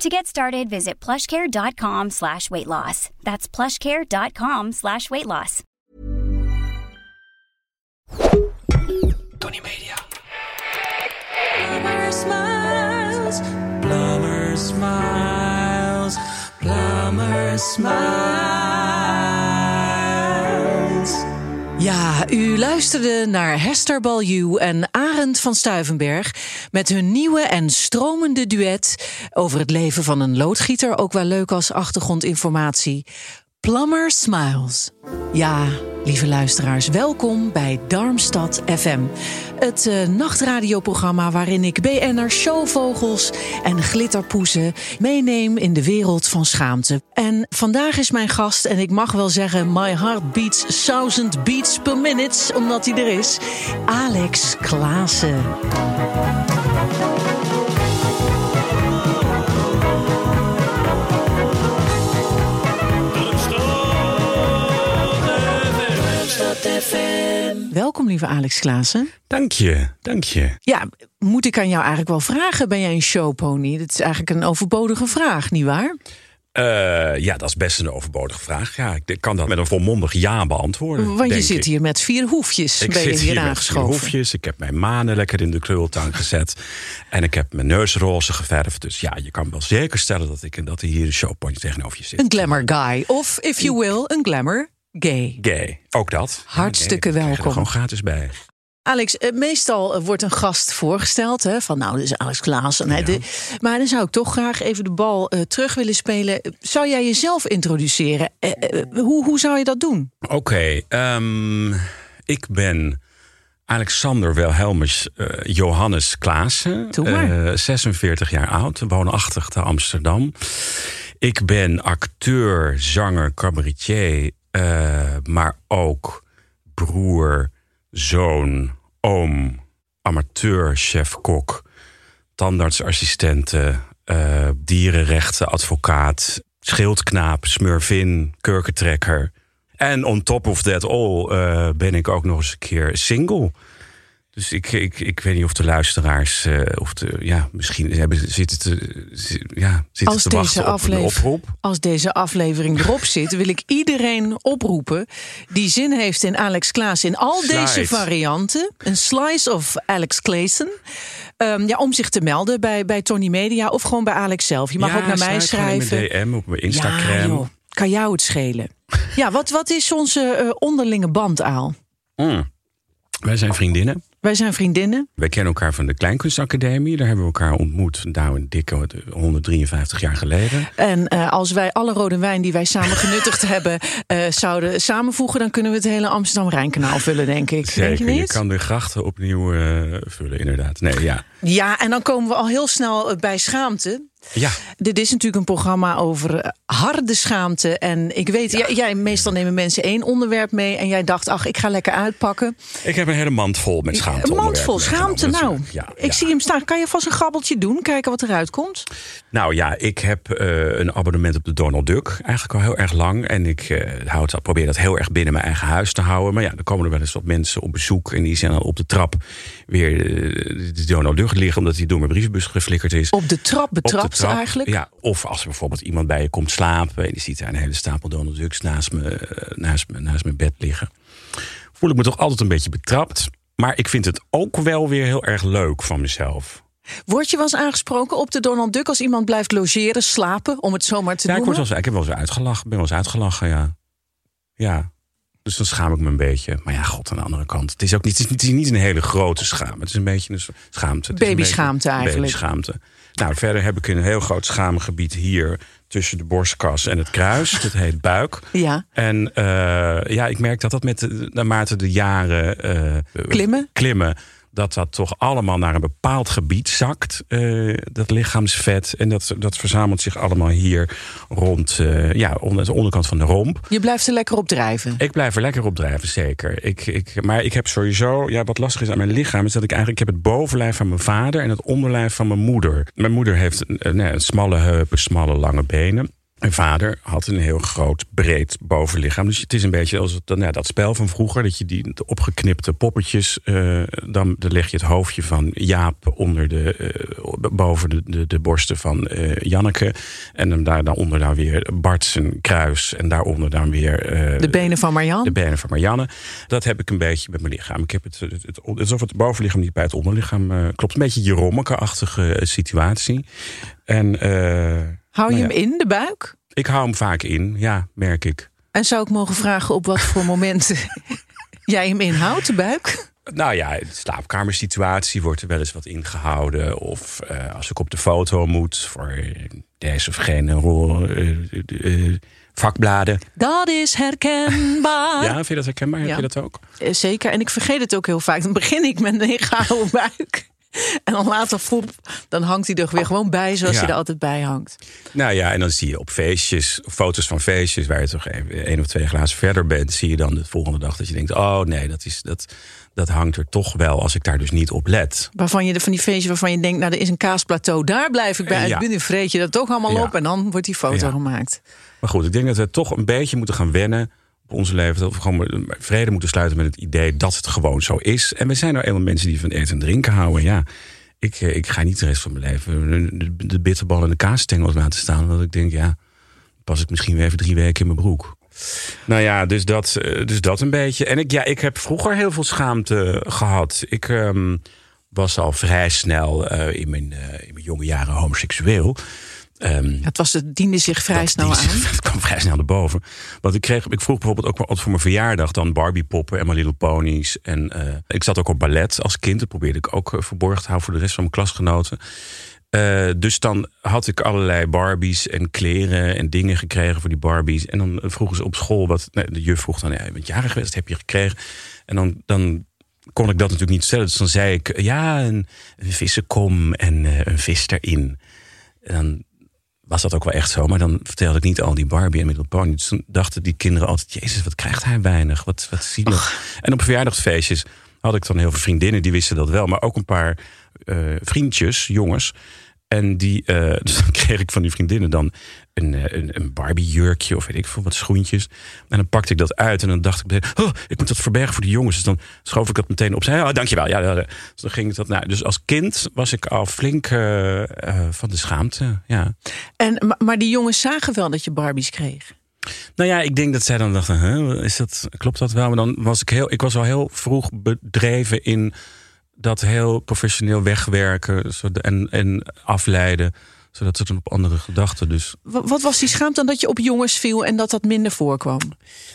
To get started, visit plushcare.com slash weight loss. That's plushcare.com slash weight loss. Tony Media. Plumber smiles, plumber smiles, plumber smiles. Ja, u luisterde naar Hester Baljuw en Arend van Stuivenberg met hun nieuwe en stromende duet over het leven van een loodgieter, ook wel leuk als achtergrondinformatie. Plumber Smiles. Ja, lieve luisteraars, welkom bij Darmstad FM. Het uh, nachtradioprogramma waarin ik BN'er showvogels en glitterpoezen meeneem in de wereld van schaamte. En vandaag is mijn gast, en ik mag wel zeggen, my heart beats thousand beats per minute, omdat hij er is, Alex Klaassen. Welkom, lieve Alex Klaassen. Dank je, dank je. Ja, moet ik aan jou eigenlijk wel vragen? Ben jij een showpony? Dat is eigenlijk een overbodige vraag, nietwaar? Uh, ja, dat is best een overbodige vraag. Ja, ik kan dat met een volmondig ja beantwoorden. Want je zit hier met vier hoefjes. Ik ben je zit hier hier met aangeschoven. vier hoefjes. Ik heb mijn manen lekker in de krultang gezet. En ik heb mijn neus roze geverfd. Dus ja, je kan wel zeker stellen dat, ik, dat er hier een showpony tegenover je zit. Een glamour guy. Of, if you will, een glamour gay. Gay, ook dat. Hartstikke Nee, je er welkom. gewoon gratis bij. Alex, eh, meestal eh, wordt een gast voorgesteld. Hè, van nou, dit is Alex Klaassen. Hè, de- maar dan zou ik toch graag even de bal eh, terug willen spelen. Zou jij jezelf introduceren? Hoe, hoe zou je dat doen? Oké, ehm, ik ben Alexander Wilhelmus Johannes Klaassen. Doe maar. eh, 46 jaar oud, woonachtig te Amsterdam. Ik ben acteur, zanger, cabaretier, eh, maar ook broer, zoon, oom, amateur, chef-kok, tandartsassistente, eh dierenrechten, advocaat, schildknaap, smurfin, kurkentrekker. En on top of that all eh, ben ik ook nog eens een keer single. Dus ik, ik, ik weet niet of de luisteraars, eh, of de, ja, misschien hebben, zitten te, zi- ja, zitten Als te deze, wachten op een oproep. als deze aflevering erop zit, wil ik iedereen oproepen die zin heeft in Alex Klaas in al Slide. deze varianten. Een slice of Alex Klaassen. Ehm, ja, om zich te melden bij, bij Tony Media of gewoon bij Alex zelf. Je mag Ja, ook naar mij schrijven. mijn DM op mijn Instagram. Ja, joh, kan jou het schelen. Ja, wat, wat is onze eh, onderlinge band, Aal? Mm. Wij zijn vriendinnen. Wij zijn vriendinnen. Wij kennen elkaar van de Kleinkunstacademie. Daar hebben we elkaar ontmoet. Nou, een dikke 153 jaar geleden. En eh, als wij alle rode wijn die wij samen genuttigd hebben... eh, zouden samenvoegen... dan kunnen we het hele Amsterdam-Rijnkanaal vullen, denk ik. Denk je Zeker, je niet? kan de grachten opnieuw eh, vullen, inderdaad. Nee, ja. Ja, en dan komen we al heel snel bij schaamte. Ja, Dit is natuurlijk een programma over eh, harde schaamte. En ik weet, jij, jij, meestal nemen mensen één onderwerp mee... en jij dacht, ach, ik ga lekker uitpakken. ik heb een hele mand vol met schaamte. Een mand vol schaamte, nou. Ja, ik ja. zie hem staan. Kan je vast een grabbeltje doen? Kijken wat eruit komt? Nou ja, ik heb eh, een abonnement op de Donald Duck. Eigenlijk al heel erg lang. En ik eh, houd, probeer dat heel erg binnen mijn eigen huis te houden. Maar ja, dan komen er wel eens wat mensen op bezoek. En die zijn dan op de trap weer de Donald Duck liggen. Omdat hij door mijn brievenbus geflikkerd is. Op de trap Op eigenlijk? Ja, of als er bijvoorbeeld iemand bij je komt slapen... en die ziet daar een hele stapel Donald Ducks naast, me, eh, naast, me, naast mijn bed liggen... voel ik me toch altijd een beetje betrapt. Maar ik vind het ook wel weer heel erg leuk van mezelf. Word je wel eens aangesproken op de Donald Duck... als iemand blijft logeren, slapen, om het zomaar te Ja, ik, noemen? word wel eens, ik heb wel eens uitgelachen, ben wel eens uitgelachen, ja. Ja, dus dan schaam ik me een beetje. Maar ja, god, aan de andere kant. Het is ook niet, het is niet, een hele grote schaamte. Het is een beetje een schaamte. Babyschaamte eigenlijk. Babyschaamte. Nou, verder heb ik een heel groot schaamgebied hier... tussen de borstkas en het kruis. Dat heet buik. Ja. En eh, ja, ik merk dat dat met de, naarmate de jaren... eh, Klimmen? klimmen dat dat toch allemaal naar een bepaald gebied zakt, eh, dat lichaamsvet. En dat, dat verzamelt zich allemaal hier rond eh, ja, onder de onderkant van de romp. Je blijft er lekker op drijven. Ik blijf er lekker op drijven, zeker. Ik, ik, maar ik heb sowieso, ja, wat lastig is aan mijn lichaam, is dat ik eigenlijk ik heb het bovenlijf van mijn vader en het onderlijf van mijn moeder. Mijn moeder heeft een smalle heupen, smalle lange benen. Mijn vader had een heel groot, breed bovenlichaam. Dus het is een beetje als het, nou, dat spel van vroeger. Dat je die de opgeknipte poppetjes. Uh, dan, dan leg je het hoofdje van Jaap onder de, uh, boven de, de, de, borsten van uh, Janneke. En dan daar, daaronder dan weer Bart zijn kruis. En daaronder dan weer. de benen van Marianne. De benen van Marianne. Dat heb ik een beetje met mijn lichaam. Ik heb het, het, het, alsof het bovenlichaam niet bij het onderlichaam klopt. Een beetje Jerommeke-achtige situatie. En. Hou je nou hem in, de buik? Ik hou hem vaak in, ja, merk ik. En zou ik mogen vragen op wat voor momenten jij hem inhoudt, de buik? Nou ja, de slaapkamersituatie wordt er wel eens wat ingehouden. Of uh, als ik op de foto moet voor deze of geen uh, uh, vakbladen. Dat is herkenbaar. ja, vind je dat herkenbaar? Ja. Heb je dat ook? Zeker. En ik vergeet het ook heel vaak. Dan begin ik met een gouden buik. En dan later voep, dan hangt hij er weer gewoon bij zoals hij er altijd bij hangt. Nou ja, en dan zie je op feestjes, foto's van feestjes waar je toch één of twee glazen verder bent, zie je dan de volgende dag dat je denkt: oh nee, dat, is, dat, dat hangt er toch wel als ik daar dus niet op let. Waarvan je van die feestjes waarvan je denkt: nou, er is een kaasplateau, daar blijf ik bij. Ja. Binnen vreet je dat toch allemaal op en dan wordt die foto gemaakt. Maar goed, ik denk dat we toch een beetje moeten gaan wennen onze leven we gewoon vrede moeten sluiten met het idee dat het gewoon zo is. En we zijn nou eenmaal mensen die van eten en drinken houden. Ja, ik, eh, ik ga niet de rest van mijn leven de, de bitterbal en de kaasstengels laten staan. Want ik denk, ja, pas ik misschien weer even drie weken in mijn broek. Nou ja, dus dat, eh, dus dat een beetje. En ik, ja, ik heb vroeger heel veel schaamte gehad. Ik um, was al vrij snel in, mijn, in mijn jonge jaren homoseksueel. Um, het, was, het diende zich vrij snel aan. Het kwam vrij snel naar boven. Want ik, kreeg, ik vroeg bijvoorbeeld ook altijd voor mijn verjaardag dan Barbie poppen en My Little Ponies. En uh, ik zat ook op ballet als kind. Dat probeerde ik ook uh, verborgen te houden voor de rest van mijn klasgenoten. Uh, dus dan had ik allerlei Barbies en kleren en dingen gekregen voor die Barbies. En dan vroegen ze op school wat. De juf vroeg dan: ja, je bent jarig geweest, heb je gekregen? En dan, dan kon ik dat natuurlijk niet stellen. Dus dan zei ik: ja, een, een vissenkom en een vis erin. En dan was dat ook wel echt zo. Maar dan vertelde ik niet al die Barbie en Little Pony. Dus toen dachten die kinderen altijd... Jezus, wat krijgt hij weinig? Wat, wat zielig. En op verjaardagsfeestjes had ik dan heel veel vriendinnen. Die wisten dat wel. Maar ook een paar uh, vriendjes, jongens... En die, uh, dus dan kreeg ik van die vriendinnen dan een, eh, een, een Barbie-jurkje of weet ik veel wat schoentjes. En dan pakte ik dat uit en dan dacht ik meteen, oh, ik moet dat verbergen voor de jongens. Dus dan schoof ik dat meteen op. Zei, oh, dankjewel. Ja, ja, Dus dan ging dat. Nou, dus als kind was ik al flink uh, uh, van de schaamte. Ja. En, maar die jongens zagen wel dat je Barbies kreeg. Nou ja, ik denk dat zij dan dachten, is dat, klopt dat wel? Maar dan was ik heel, ik was al heel vroeg bedreven in dat heel professioneel wegwerken en, en afleiden zodat ze dan op andere gedachten. Dus. Wat was die schaamte dan dat je op jongens viel en dat dat minder voorkwam?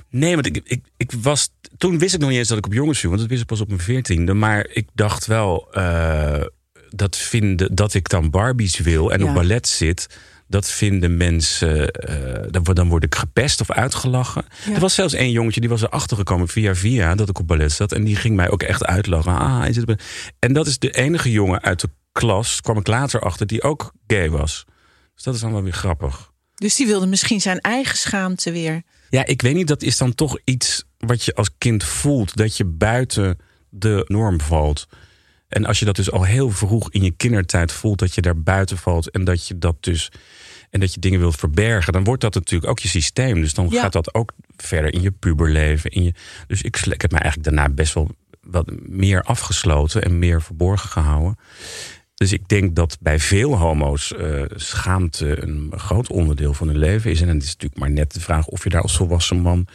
Nee, want ik, ik, ik was. Toen wist ik nog niet eens dat ik op jongens viel, want dat wist ik pas op mijn veertiende. Maar ik dacht wel uh, dat, vinden, dat ik dan Barbies wil en op ballet zit dat vinden mensen, uh, dan word ik gepest of uitgelachen. Er was zelfs één jongetje die was erachter gekomen via via dat ik op ballet zat. En die ging mij ook echt uitlachen. Ah, is het... En dat is de enige jongen uit de klas, kwam ik later achter, die ook gay was. Dus dat is dan wel weer grappig. Dus die wilde misschien zijn eigen schaamte weer. Ja, ik weet niet, dat is dan toch iets wat je als kind voelt. Dat je buiten de norm valt. En als je dat dus al heel vroeg in je kindertijd voelt dat je daar buiten valt en dat je dat dus en dat je dingen wilt verbergen, dan wordt dat natuurlijk ook je systeem. Dus dan gaat dat ook verder in je puberleven. In je, dus ik, ik heb me eigenlijk daarna best wel wat meer afgesloten en meer verborgen gehouden. Dus ik denk dat bij veel homo's uh, schaamte een groot onderdeel van hun leven is. En het is natuurlijk maar net de vraag of je daar als volwassen man,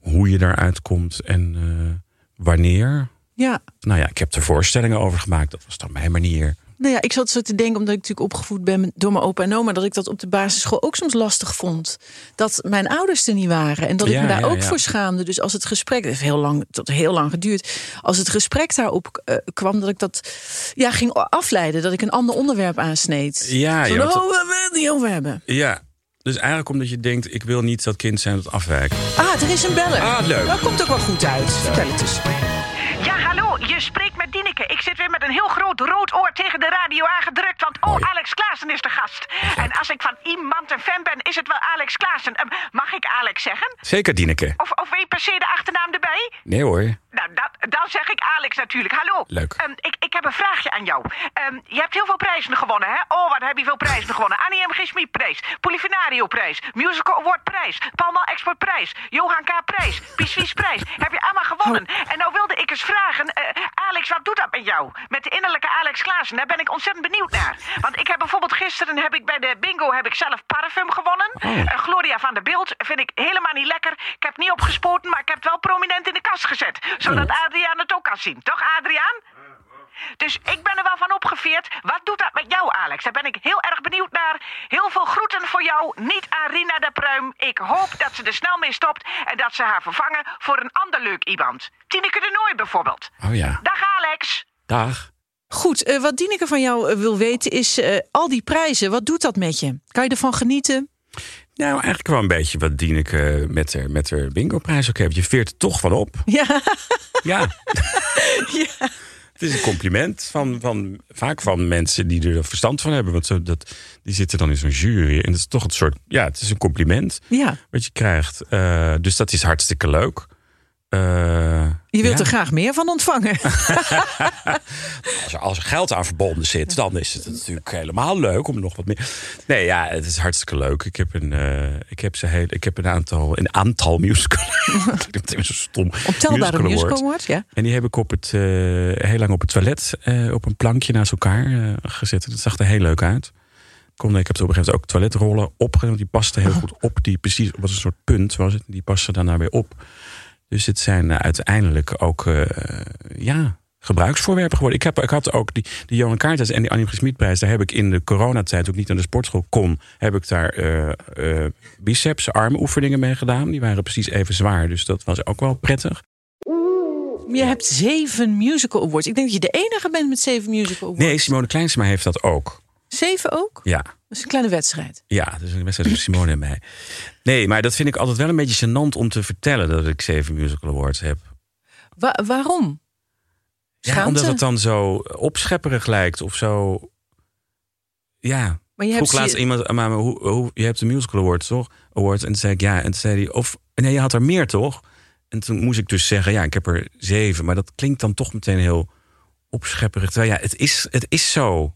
hoe je daaruit komt en uh, wanneer. Ja. Nou ja, ik heb er voorstellingen over gemaakt. Dat was dan mijn manier. Nou ja, ik zat zo te denken, omdat ik natuurlijk opgevoed ben door mijn opa en oma, dat ik dat op de basisschool ook soms lastig vond. Dat mijn ouders er niet waren en dat ik me daar ook voor schaamde. Dus als het gesprek, het heeft heel lang, tot heel lang geduurd, als het gesprek daarop uh, kwam, dat ik dat ja, ging afleiden, dat ik een ander onderwerp aansneed. Ja, Zo, ja. Oh, we het niet over hebben. Ja, dus eigenlijk omdat je denkt, ik wil niet dat kind zijn dat afwijkt. Ah, er is een beller. Ah, leuk. Dat komt ook wel goed uit. Vertel het eens. Met Dineke. Een heel groot rood oor tegen de radio aangedrukt. Want oh, Mooi. Alex Klaassen is de gast. En als ik van iemand een fan ben, is het wel Alex Klaassen. Ehm, mag ik Alex zeggen? Zeker, Dieneke. Of, of se de achternaam erbij? Nee hoor. Nou, dat, dan zeg ik Alex natuurlijk. Hallo. Leuk. Ehm, ik, ik heb een vraagje aan jou. Ehm, je hebt heel veel prijzen gewonnen, hè? Oh, wat heb je veel prijzen gewonnen. Annie M. G. Schmid prijs, Polifinario prijs, Musical Award prijs, Palma Export prijs, Johan K. prijs, Pieswies prijs. Heb je allemaal gewonnen. En nou wilde ik eens vragen, eh, Alex, wat doet dat met jou? Met de innerlijke Alex Klaassen, daar ben ik ontzettend benieuwd naar. Want ik heb bijvoorbeeld gisteren heb ik bij de bingo heb ik zelf parfum gewonnen. Eh, Gloria van der Beeld vind ik helemaal niet lekker. Ik heb niet opgespoten, maar ik heb het wel prominent in de kast gezet. Zodat Adriaan het ook kan zien. Toch, Adriaan? Dus ik ben er wel van opgeveerd. Wat doet dat met jou, Alex? Daar ben ik heel erg benieuwd naar. Heel veel groeten voor jou. Niet aan Rina de Pruim. Ik hoop dat ze er snel mee stopt. En dat ze haar vervangen voor een ander leuk iemand. Tineke de Nooi bijvoorbeeld. Oh ja. Dag, Alex. Dag. Goed, eh, wat Dieneke van jou eh, wil weten is eh, al die prijzen. Wat doet dat met je? Kan je ervan genieten? Nou, eigenlijk wel een beetje wat Dieneke met haar, met haar bingo-prijs ook heeft. Je veert er toch van op. Ja. Ja. Het is een compliment van, van, vaak van mensen die er verstand van hebben. Want zo, dat, die zitten dan in zo'n jury. En dat is toch een soort, ja, het is een compliment Ja. wat je krijgt. Dus dat is hartstikke leuk. Eh, Je wilt ja. er graag meer van ontvangen. Als er, als er geld aan verbonden zit, dan is het natuurlijk helemaal leuk om nog wat meer. Nee, ja, het is hartstikke leuk. Ik heb een, eh, ik heb ze heel, ik heb een aantal, een aantal musical. Dat meteen zo stom. Ontelbare Musical awards. ja. En die heb ik op het, eh, heel lang op het toilet op een plankje naast elkaar gezet. Dat zag er heel leuk uit. Kom, ik heb op een gegeven moment ook toiletrollen opgenomen. Die pasten heel goed op. Die precies was een soort punt was het. Die passen daarna weer op. Dus het zijn eh, uiteindelijk ook eh, ja, gebruiksvoorwerpen geworden. Ik, heb, ik had ook die, die Johan Kaartens en die Annie Smitprijs. Daar heb ik in de coronatijd, toen ik niet naar de sportschool kon, heb ik daar eh, eh, biceps, armoefeningen mee gedaan. Die waren precies even zwaar. Dus dat was ook wel prettig. Je hebt zeven musical awards. Ik denk dat je de enige bent met zeven musical awards. Nee, Simone Kleinsma heeft dat ook. Zeven ook? Ja. Dat is een kleine wedstrijd. Ja, dus een wedstrijd tussen Simone en mij. Nee, maar dat vind ik altijd wel een beetje gênant om te vertellen dat ik zeven musical awards heb. Wa- waarom? Ja, omdat het dan zo opschepperig lijkt of zo. Ja. Maar je hebt laatst iemand, maar hoe, je hebt de musical awards toch? Awards. En toen zei ik ja. En toen zei hij, of nee, je had er meer toch? En toen moest ik dus zeggen, ja, ik heb er zeven. Maar dat klinkt dan toch meteen heel opschepperig. Terwijl ja, het is, het is zo.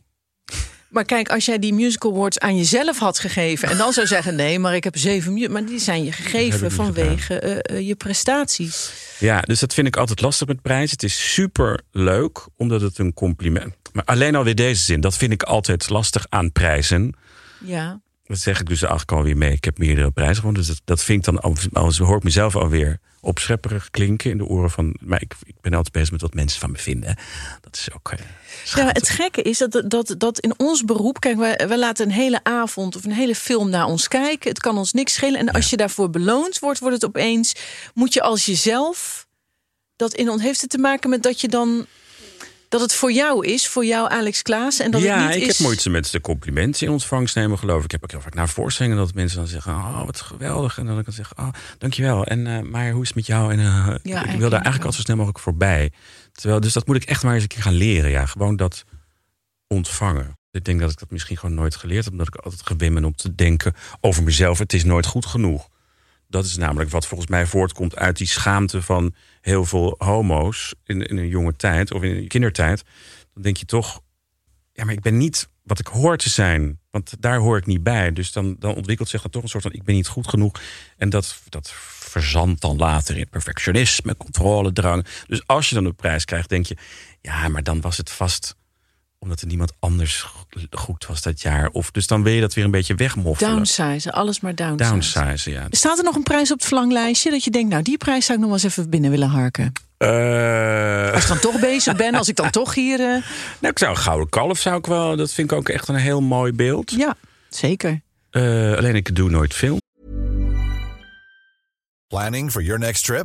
Maar kijk, als jij die musical awards aan jezelf had gegeven... en dan zou zeggen, nee, maar ik heb zeven... maar die zijn je gegeven vanwege eh, eh, je prestaties. Ja, dus dat vind ik altijd lastig met prijzen. Het is super leuk, omdat het een compliment... Maar alleen alweer deze zin, dat vind ik altijd lastig aan prijzen. Ja. Dat zeg ik dus eigenlijk alweer mee. Ik heb meerdere prijzen gewonnen. Dus dat, dat vind ik dan, al- als hoor ik mezelf alweer opschepperig klinken in de oren van... Maar ik, ik ben altijd bezig met wat mensen van me vinden. Dat is ook... eh, Ja, maar het gekke is dat, dat, dat in ons beroep, kijk, wij, wij laten een hele avond of een hele film naar ons kijken. Het kan ons niks schelen. En als je daarvoor beloond wordt, wordt het opeens, moet je als jezelf dat in ons heeft het te maken met dat je dan dat het voor jou is, voor jou Alex Klaas en dat ja, het niet ik is. heb moeite met de complimenten in ontvangst nemen, geloof ik. Ik heb ook heel vaak naar voorstellingen dat mensen dan zeggen... oh, wat geweldig. En dan kan ik zeggen, oh, dankjewel. En, eh, maar hoe is het met jou? En, eh, ik- ik wil daar ik eigenlijk altijd zo snel mogelijk voorbij. Terwijl, dus dat moet ik echt maar eens een keer gaan leren. Ja, gewoon dat ontvangen. Ik denk dat ik dat misschien gewoon nooit geleerd heb... omdat ik altijd gewend ben om te denken over mezelf... het is nooit goed genoeg. Dat is namelijk wat volgens mij voortkomt uit die schaamte van heel veel homo's... in, in een jonge tijd of in een kindertijd. Dan denk je toch, ja, maar ik ben niet wat ik hoor te zijn. Want daar hoor ik niet bij. Dus dan, dan ontwikkelt zich dan toch een soort van... ik ben niet goed genoeg. En dat, dat verzandt dan later in perfectionisme, controledrang. Dus als je dan een prijs krijgt, denk je... ja, maar dan was het vast omdat er niemand anders go- goed was dat jaar. Of, dus dan wil je dat weer een beetje wegmoffelen. Downsizen, alles maar downsizen. Downsizen, ja. Staat er nog een prijs op het verlanglijstje dat je denkt, nou die prijs zou ik nog wel eens even binnen willen harken? Eh, Als ik dan toch bezig ben, als ik dan toch hier, eh, nou, ik zou een gouden kalf zou ik wel... dat vind ik ook echt een heel mooi beeld. ja, zeker. Eh, alleen ik doe nooit film. Planning for your next trip?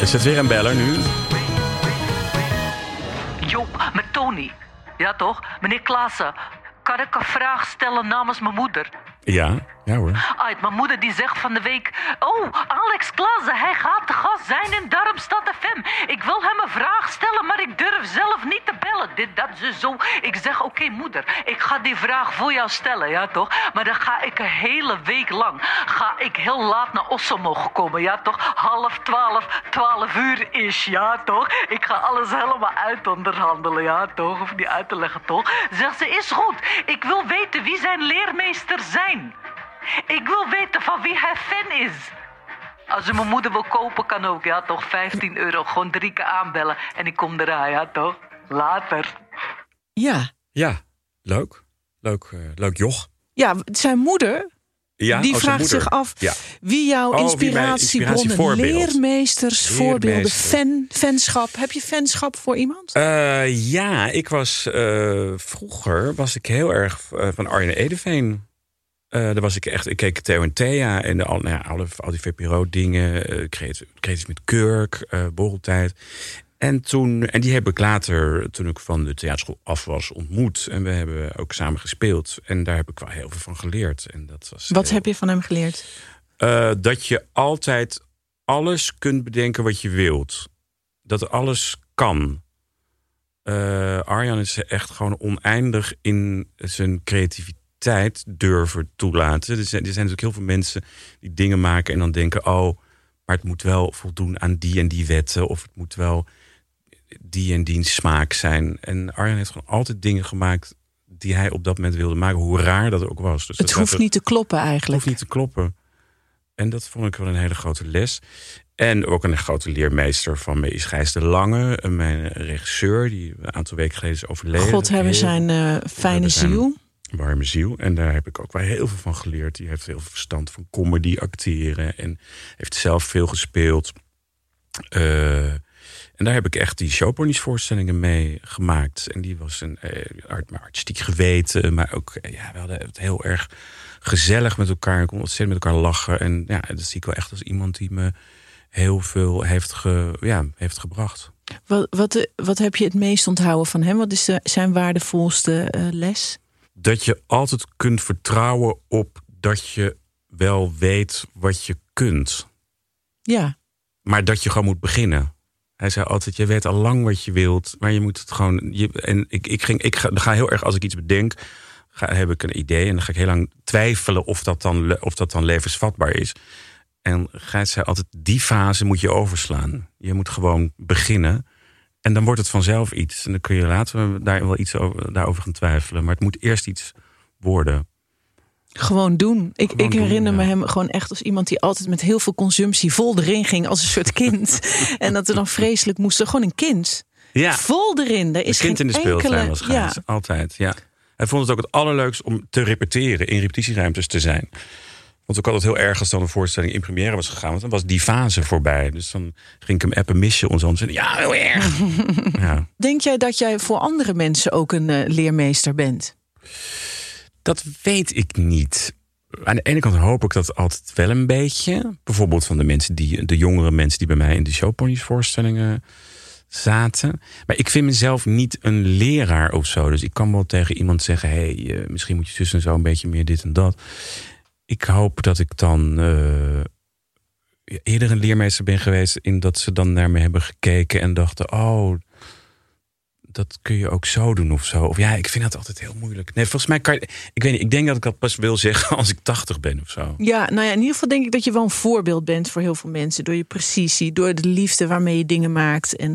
Is het weer een beller nu? Jo, met Tony. Ja toch? Meneer Klaassen, kan ik een vraag stellen namens mijn moeder? Ja, ja hoor. Uit, mijn moeder die zegt van de week... Oh, Alex Klaassen, hij gaat te gast zijn in Darmstad FM. Ik wil hem een vraag stellen, maar ik durf zelf niet te bellen. Dit, dat, zo, zo. Ik zeg, oké moeder, ik ga die vraag voor jou stellen, ja toch? Maar dan ga ik een hele week lang... ga ik heel laat naar Osso mogen komen, ja toch? Half twaalf, twaalf uur is, ja toch? Ik ga alles helemaal uit onderhandelen, ja toch? Of niet uit te leggen, toch? Zegt ze, is goed. Ik wil weten wie zijn leermeester zijn. Ik wil weten van wie hij fan is. Als u mijn moeder wil kopen, kan ook, ja toch? 15 euro, gewoon drie keer aanbellen en ik kom eraan, ja toch? Later. Ja. Ja, leuk. Leuk, eh, leuk joch. Ja, zijn moeder, Ja, die oh, vraagt zich af Ja. wie jouw Oh, inspiratiebronnen, inspiratievoorbeeld. leermeesters, voorbeelden, fan, fanschap. Heb je fanschap voor iemand? Eh, ja, ik was eh, vroeger was ik heel erg van Arjen Edeveen. Eh daar was ik echt. Ik keek Theo en Thea en de, al, nou ja, alle, al die VPRO-dingen. eh creatief, creatief met Kurk, eh borreltijd. En toen, en die heb ik later, toen ik van de theaterschool af was, ontmoet. En we hebben ook samen gespeeld. En daar heb ik wel heel veel van geleerd. En dat was Wat heel- heb je van hem geleerd? Eh, dat je altijd alles kunt bedenken wat je wilt. Dat alles kan. Eh, Arjan is echt gewoon oneindig in zijn creativiteit durven toelaten. Er zijn, er zijn natuurlijk heel veel mensen die dingen maken en dan denken: oh, maar het moet wel voldoen aan die en die wetten. Of het moet wel die en die smaak zijn. En Arjan heeft gewoon altijd dingen gemaakt die hij op dat moment wilde maken, hoe raar dat ook was. Dus Het dat hoeft niet te kloppen het eigenlijk. hoeft niet te kloppen. En dat vond ik wel een hele grote les. En ook een grote leermeester van me is Gijs de Lange, mijn regisseur, die een aantal weken geleden is overleden. God hebben zijn eh, fijne zijn- ziel. warme ziel. En daar heb ik ook wel heel veel van geleerd. Die heeft heel veel verstand van comedy, acteren. En heeft zelf veel gespeeld. Eh, en daar heb ik echt die showponies voorstellingen mee gemaakt. En die was een eh, art, maar artistiek geweten. Maar ook, eh, ja, we hadden het heel erg gezellig met elkaar. Ik kon ontzettend met elkaar lachen. En ja, dat zie ik wel echt als iemand die me heel veel heeft, ge, ja, heeft gebracht. Wat, wat, wat heb je het meest onthouden van hem? Wat is de, zijn waardevolste eh, les? dat je altijd kunt vertrouwen op dat je wel weet wat je kunt. Ja, Maar dat je gewoon moet beginnen. Hij zei altijd, je weet al lang wat je wilt, maar je moet het gewoon... Je, en ik, ik, ging, ik ga, heel erg, als ik iets bedenk, ga, heb ik een idee... en dan ga ik heel lang twijfelen of dat dan, of dat dan levensvatbaar is. En Gijs zei altijd, die fase moet je overslaan. Je moet gewoon beginnen. En dan wordt het vanzelf iets. En dan kun je later daar wel iets over, daarover gaan twijfelen. Maar het moet eerst iets worden. Gewoon doen. Ik, Gewoon ik doen, herinner me ja. hem gewoon echt als iemand die altijd met heel veel consumptie vol erin ging als een soort kind. en dat er dan vreselijk moest. Gewoon een kind. Ja. Vol erin. Er is Een kind in geen de speeltuin enkele, was Gijs. Ja, Altijd, ja. Hij vond het ook het allerleukst om te repeteren, in repetitieruimtes te zijn. Want ook altijd heel erg als dan een voorstelling in première was gegaan. Want dan was die fase voorbij. Dus dan ging ik hem appen, mis je ons? En hij, ja, heel erg. ja. Denk jij dat jij voor andere mensen ook een eh, leermeester bent? Dat weet ik niet. Aan de ene kant hoop ik dat altijd wel een beetje. Bijvoorbeeld van de mensen die, de jongere mensen die bij mij in de showponies voorstellingen zaten. Maar ik vind mezelf niet een leraar of zo. Dus ik kan wel tegen iemand zeggen: hey, eh, misschien moet je zus en zo een beetje meer dit en dat. Ik hoop dat ik dan eh, eerder een leermeester ben geweest. in dat ze dan naar me hebben gekeken en dachten: oh dat kun je ook zo doen of zo. Of ja, ik vind dat altijd heel moeilijk. Nee, volgens mij kan je, ik weet ik denk dat ik dat pas wil zeggen als ik 80 ben of zo. Ja, nou ja, in ieder geval denk ik dat je wel een voorbeeld bent voor heel veel mensen. Door je precisie, door de liefde waarmee je dingen maakt. En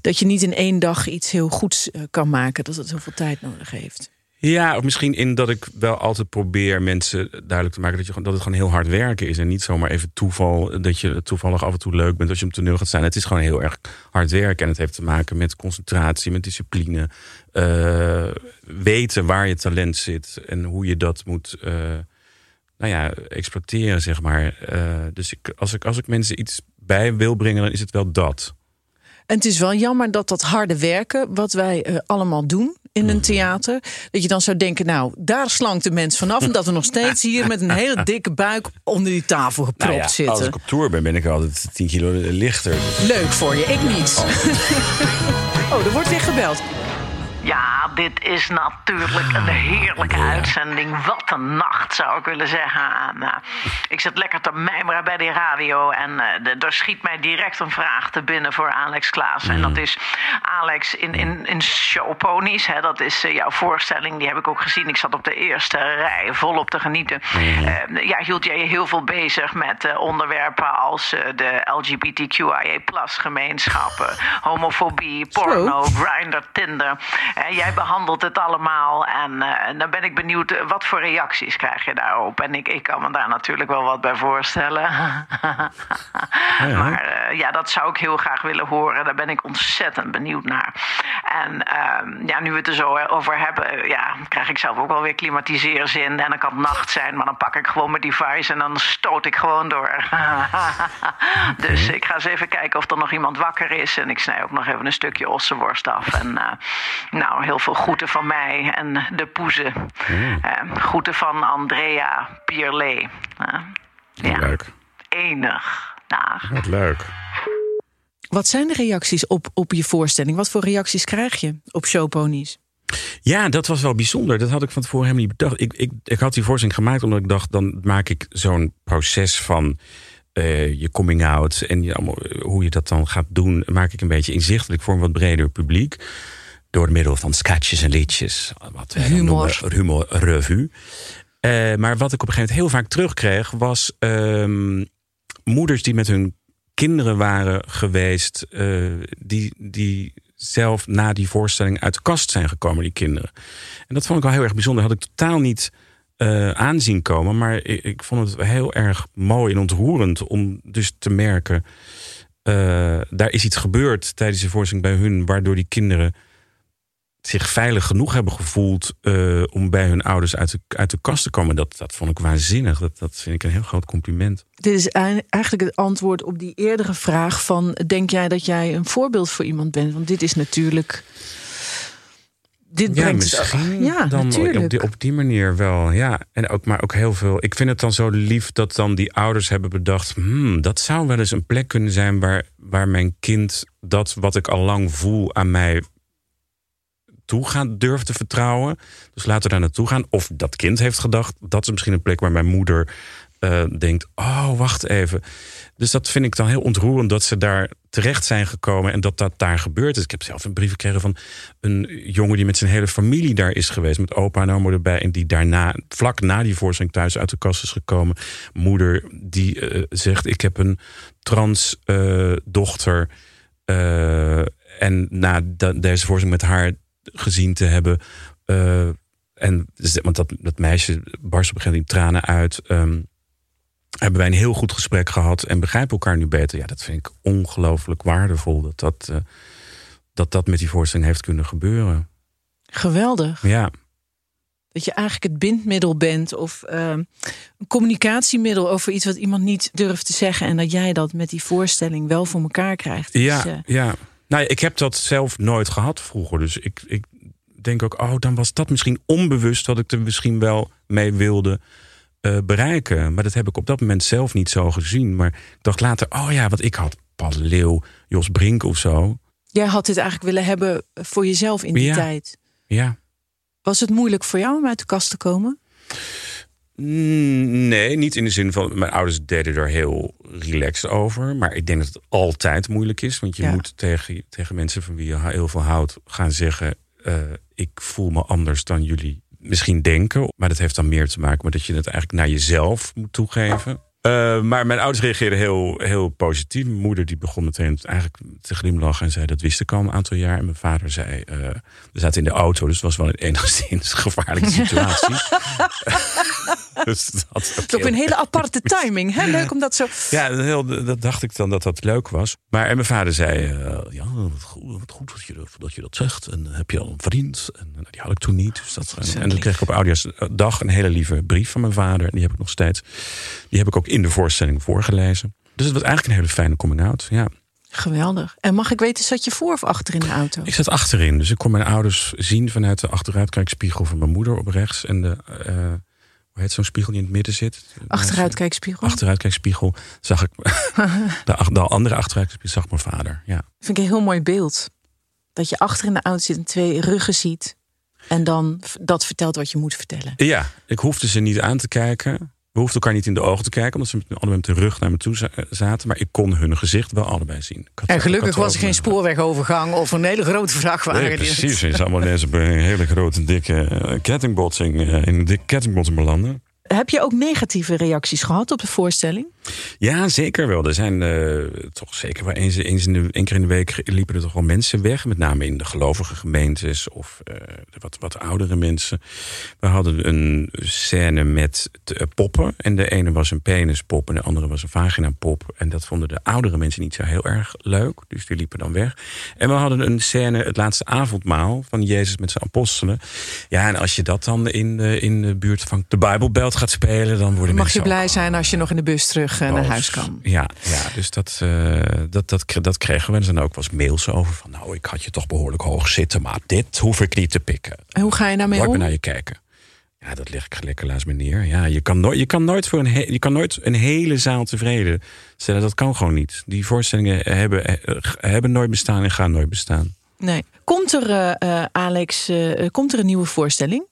dat je niet in één dag iets heel goeds eh, kan maken. Dat het heel veel tijd nodig heeft. Ja, of misschien in dat ik wel altijd probeer mensen duidelijk te maken dat, je, dat het gewoon heel hard werken is. En niet zomaar even toeval, dat je toevallig af en toe leuk bent als je op toneel gaat staan. Het is gewoon heel erg hard werken. En het heeft te maken met concentratie, met discipline. eh, weten waar je talent zit en hoe je dat moet eh, nou ja, exploiteren, zeg maar. Eh, dus ik, als, ik, als ik mensen iets bij wil brengen, dan is het wel dat. En het is wel jammer dat dat harde werken, wat wij allemaal doen in een theater, dat je dan zou denken, nou, daar slankt de mens vanaf. En dat we nog steeds hier met een hele dikke buik onder die tafel gepropt Nou ja, zitten. Als ik op tour ben, ben ik altijd 10 kilo lichter. Leuk voor je, ik niet. Oh, er wordt weer gebeld. Ja, dit is natuurlijk een heerlijke uitzending. Wat een nacht, zou ik willen zeggen. En, eh, ik zit lekker te mijmeren bij die radio. En eh, de- er schiet mij direct een vraag te binnen voor Alex Klaas. En dat is Alex in, in, in Showponies. Hè, dat is eh, jouw voorstelling. Die heb ik ook gezien. Ik zat op de eerste rij volop te genieten. Eh, ja, hield jij je heel veel bezig met onderwerpen als de LGBTQIA gemeenschap. eh, homofobie, porno, Grindr, Tinder. Jij behandelt het allemaal en eh, dan ben ik benieuwd eh, wat voor reacties krijg je daarop. En ik, ik kan me daar natuurlijk wel wat bij voorstellen. Maar eh, ja, dat zou ik heel graag willen horen. Daar ben ik ontzettend benieuwd naar. En ehm, ja, nu we het er zo over hebben, ja, krijg ik zelf ook wel weer klimatiseerzin. En dan kan het nacht zijn, maar dan pak ik gewoon mijn device en dan stoot ik gewoon door. dus ik ga eens even kijken of er nog iemand wakker is. En ik snij ook nog even een stukje ossenworst af. En nou, heel veel groeten van mij en de poezen. Eh, groeten van Andrea Pierlet. Eh, ja, Leuk. enig. Dag. Wat leuk. Wat zijn de reacties op, op je voorstelling? Wat voor reacties krijg je op showponies? Ja, dat was wel bijzonder. Dat had ik van tevoren helemaal niet bedacht. Ik, ik, ik had die voorstelling gemaakt omdat ik dacht... dan maak ik zo'n proces van eh, je coming out... en je, hoe je dat dan gaat doen... maak ik een beetje inzichtelijk voor een wat breder publiek. Door middel van sketches en liedjes. Wat wij dan Humor. noemen humor revue. Eh, maar wat ik op een gegeven moment heel vaak terugkreeg... was ehm, moeders die met hun kinderen waren geweest... eh, die, die zelf na die voorstelling uit de kast zijn gekomen, die kinderen. En dat vond ik wel heel erg bijzonder. Had ik totaal niet eh, aanzien komen. Maar ik, ik vond het heel erg mooi en ontroerend om dus te merken... daar is iets gebeurd tijdens de voorstelling bij hun... waardoor die kinderen zich veilig genoeg hebben gevoeld... eh, om bij hun ouders uit de, uit de kast te komen. Dat, dat vond ik waanzinnig. Dat, dat vind ik een heel groot compliment. Dit is ei- eigenlijk het antwoord op die eerdere vraag van... denk jij dat jij een voorbeeld voor iemand bent? Want dit is natuurlijk... Dit Ja, brengt misschien ja, dan natuurlijk. op die, op die manier wel. Ja, en ook, maar ook heel veel. Ik vind het dan zo lief dat dan die ouders hebben bedacht: hmm, dat zou wel eens een plek kunnen zijn waar, waar mijn kind dat wat ik al lang voel aan mij toe gaat durven te vertrouwen. Dus laten we daar naartoe gaan. Of dat kind heeft gedacht: dat is misschien een plek waar mijn moeder eh, denkt: oh, wacht even. Dus dat vind ik dan heel ontroerend dat ze daar terecht zijn gekomen en dat dat daar gebeurd is. Ik heb zelf een brief gekregen van een jongen die met zijn hele familie daar is geweest, met opa en oma erbij, en die daarna, vlak na die voorstelling thuis uit de kast is gekomen. Moeder die eh, zegt: Ik heb een trans eh, dochter. en na de- deze voorstelling met haar gezien te hebben. eh, en want dat, dat meisje barst op een gegeven moment in tranen uit. ehm, hebben wij een heel goed gesprek gehad en begrijpen elkaar nu beter. Ja, dat vind ik ongelooflijk waardevol dat dat, eh, dat dat met die voorstelling heeft kunnen gebeuren. Geweldig. Ja, Dat je eigenlijk het bindmiddel bent of ehm, een communicatiemiddel over iets wat iemand niet durft te zeggen. En dat jij dat met die voorstelling wel voor elkaar krijgt. Dus, ja, eh, ja. Nou, ik heb dat zelf nooit gehad vroeger. Dus ik, ik denk ook, oh, dan was dat misschien onbewust dat ik er misschien wel mee wilde eh, bereiken. Maar dat heb ik op dat moment zelf niet zo gezien. Maar ik dacht later, oh ja, wat ik had Paul Leeuw, Jos Brink of zo. Jij had dit eigenlijk willen hebben voor jezelf in die Ja. tijd. Ja. Was het moeilijk voor jou om uit de kast te komen? Mm, Nee, niet in de zin van mijn ouders deden er heel relaxed over. Maar ik denk dat het altijd moeilijk is. Want je Ja. moet tegen, tegen mensen van wie je heel veel houdt gaan zeggen: eh, Ik voel me anders dan jullie misschien denken. Maar dat heeft dan meer te maken met dat je het eigenlijk naar jezelf moet toegeven. Eh, maar mijn ouders reageerden heel, heel positief. Mijn moeder die begon meteen eigenlijk te glimlachen en zei dat wist ik al een aantal jaar. En mijn vader zei, eh, we zaten in de auto, dus het was wel een enigszins gevaarlijke situatie. dus dat, Het is ook een hele aparte timing. Hè? Leuk om dat zo... ja, dat heel, dat dacht ik dan dat dat leuk was. Maar en mijn vader zei, eh, ja, wat goed, wat goed dat, je, dat- dat je dat zegt. En heb je al een vriend? En nou, die had ik toen niet. Dus dat, en, en dan kreeg ik op Oudejaarsdag een hele lieve brief van mijn vader. En die heb ik nog steeds. Die heb ik ook in de voorstelling voorgelezen. Dus het was eigenlijk een hele fijne coming-out, ja. Geweldig. En mag ik weten, zat je voor of achter in de auto? Ik zat achterin, dus ik kon mijn ouders zien vanuit de achteruitkijkspiegel van mijn moeder op rechts. En de, eh, hoe heet zo'n spiegel die in het midden zit? Achteruitkijkspiegel? Achteruitkijkspiegel zag ik, de, de andere achteruitkijkspiegel zag mijn vader, ja. Vind ik een heel mooi beeld. Dat je achter in de auto zit en twee ruggen ziet. En dan dat vertelt wat je moet vertellen. Ja, ik hoefde ze niet aan te kijken. We hoefden elkaar niet in de ogen te kijken, omdat ze allebei met de rug naar me toe za- zaten. Maar ik kon hun gezicht wel allebei zien. En gelukkig was er geen ook- spoorwegovergang of een hele grote vrachtwagen. Nee, precies. Je zou maar ineens op een hele grote, dikke eh, kettingbotsing, eh, in een dikke kettingbotsing belanden. Heb je ook negatieve reacties gehad op de voorstelling? Ja, zeker wel. Er zijn eh, toch zeker wel eens, in de, één keer in de week liepen er toch wel mensen weg. Met name in de gelovige gemeentes of eh, wat, wat oudere mensen. We hadden een scène met eh, poppen. En de ene was een penispop en de andere was een vaginapop. En dat vonden de oudere mensen niet zo heel erg leuk. Dus die liepen dan weg. En we hadden een scène, het laatste avondmaal van Jezus met zijn apostelen. Ja, en als je dat dan in in de buurt van de Bijbelbelt gaat spelen, dan worden Mag mensen je blij ook zijn als je nog in de bus terug eh, naar huis kan? Ja, ja dus dat, eh, dat, dat, dat kregen we. En zijn ook wel eens mails over van... nou, ik had je toch behoorlijk hoog zitten... maar dit hoef ik niet te pikken. En hoe ga je daarmee ik om? maar naar je kijken. Ja, dat leg ik lekker naast me neer. Ja, je kan nooit, je kan nooit, voor een, he- je kan nooit een hele zaal tevreden stellen. Dat kan gewoon niet. Die voorstellingen hebben, eh, hebben nooit bestaan en gaan nooit bestaan. Nee. Komt er, Alex, komt er een nieuwe voorstelling?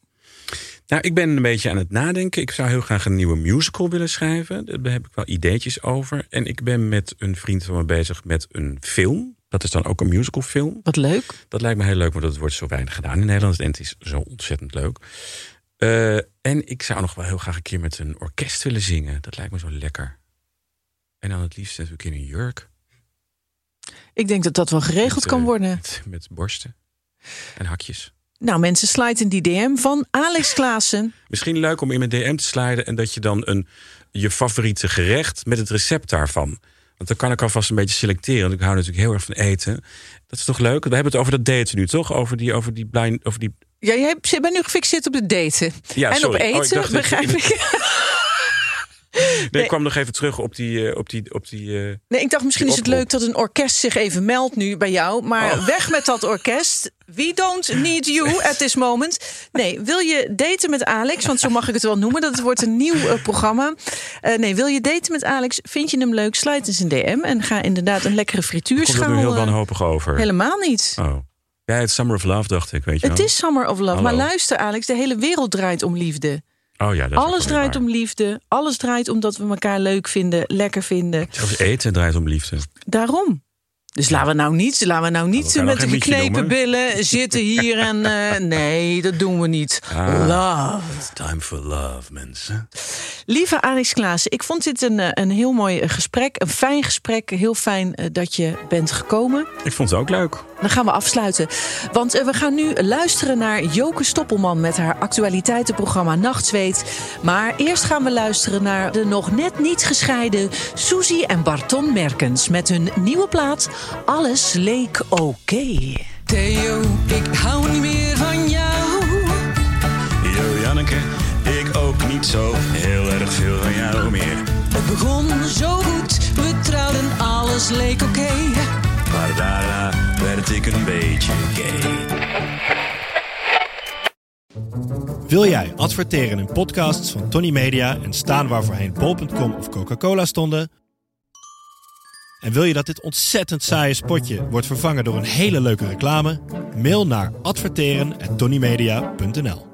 Nou, ik ben een beetje aan het nadenken. Ik zou heel graag een nieuwe musical willen schrijven. Daar heb ik wel ideetjes over. En ik ben met een vriend van me bezig met een film. Dat is dan ook een musicalfilm. Wat leuk. Dat lijkt me heel leuk, want dat wordt zo weinig gedaan in Nederland. En het is zo ontzettend leuk. Eh, en ik zou nog wel heel graag een keer met een orkest willen zingen. Dat lijkt me zo lekker. En dan het liefst natuurlijk in een jurk. Ik denk dat dat wel geregeld Met, kan eh, worden. Met, met borsten en hakjes. Nou, mensen, slide in die DM van Alex Klaassen. Misschien leuk om in mijn DM te sliden en dat je dan een, je favoriete gerecht met het recept daarvan. Want dan kan ik alvast een beetje selecteren. Want ik hou natuurlijk heel erg van eten. Dat is toch leuk? We hebben het over dat daten nu, toch? Over die, over die blind, over die. Ja, jij bent nu gefixeerd op het daten. Ja, en sorry. op Oh, ik eten, dacht dat je begrijp ik. Nee, ik kwam nog even terug op die, eh, op die, op die. eh, Nee, ik dacht misschien is het leuk dat een orkest zich even meldt nu bij jou. Maar Oh. weg met dat orkest. We don't need you at this moment. Nee, wil je daten met Alex? Want zo mag ik het wel noemen. Dat wordt een nieuw eh, programma. Nee, wil je daten met Alex? Vind je hem leuk? Sluit eens een DM. En ga inderdaad een lekkere Komt er frituurschaal... nu heel wanhopig over. helemaal niet. Oh. Ja, het Summer of Love dacht ik, weet je Het wel. is Summer of Love. Hallo. Maar luister Alex, de hele wereld draait om liefde. Oh ja, dat Alles draait waar. om liefde. Alles draait omdat we elkaar leuk vinden, lekker vinden. Zelfs eten draait om liefde. Daarom. Dus laten we nou niet, laten we nou niet we met geknepen billen zitten hier en eh, nee, dat doen we niet. Ah. Love. It's time for love, mensen. Lieve Alex Klaassen, ik vond dit een, eh, een heel mooi eh, gesprek, een fijn gesprek. Heel fijn dat je bent gekomen. Ik vond het ook leuk. Dan gaan we afsluiten. Want eh, we gaan nu luisteren naar Joke Stoppelman met haar actualiteitenprogramma Nachtzweet. Maar eerst gaan we luisteren naar de nog net niet gescheiden Suzy en Barton Merkens met hun nieuwe plaat Alles leek oké. Theo, ik hou niet meer van jou. Yo Janneke, ik ook niet zo heel erg veel van jou meer. Het begon zo goed, we trouwden, alles leek oké. Maar daarna een beetje. Wil jij adverteren in podcasts van Tony Media en staan waar voorheen bol.com of Coca-Cola stonden? En wil je dat dit ontzettend saaie spotje wordt vervangen door een hele leuke reclame? Mail naar adverteren@tonymedia.nl.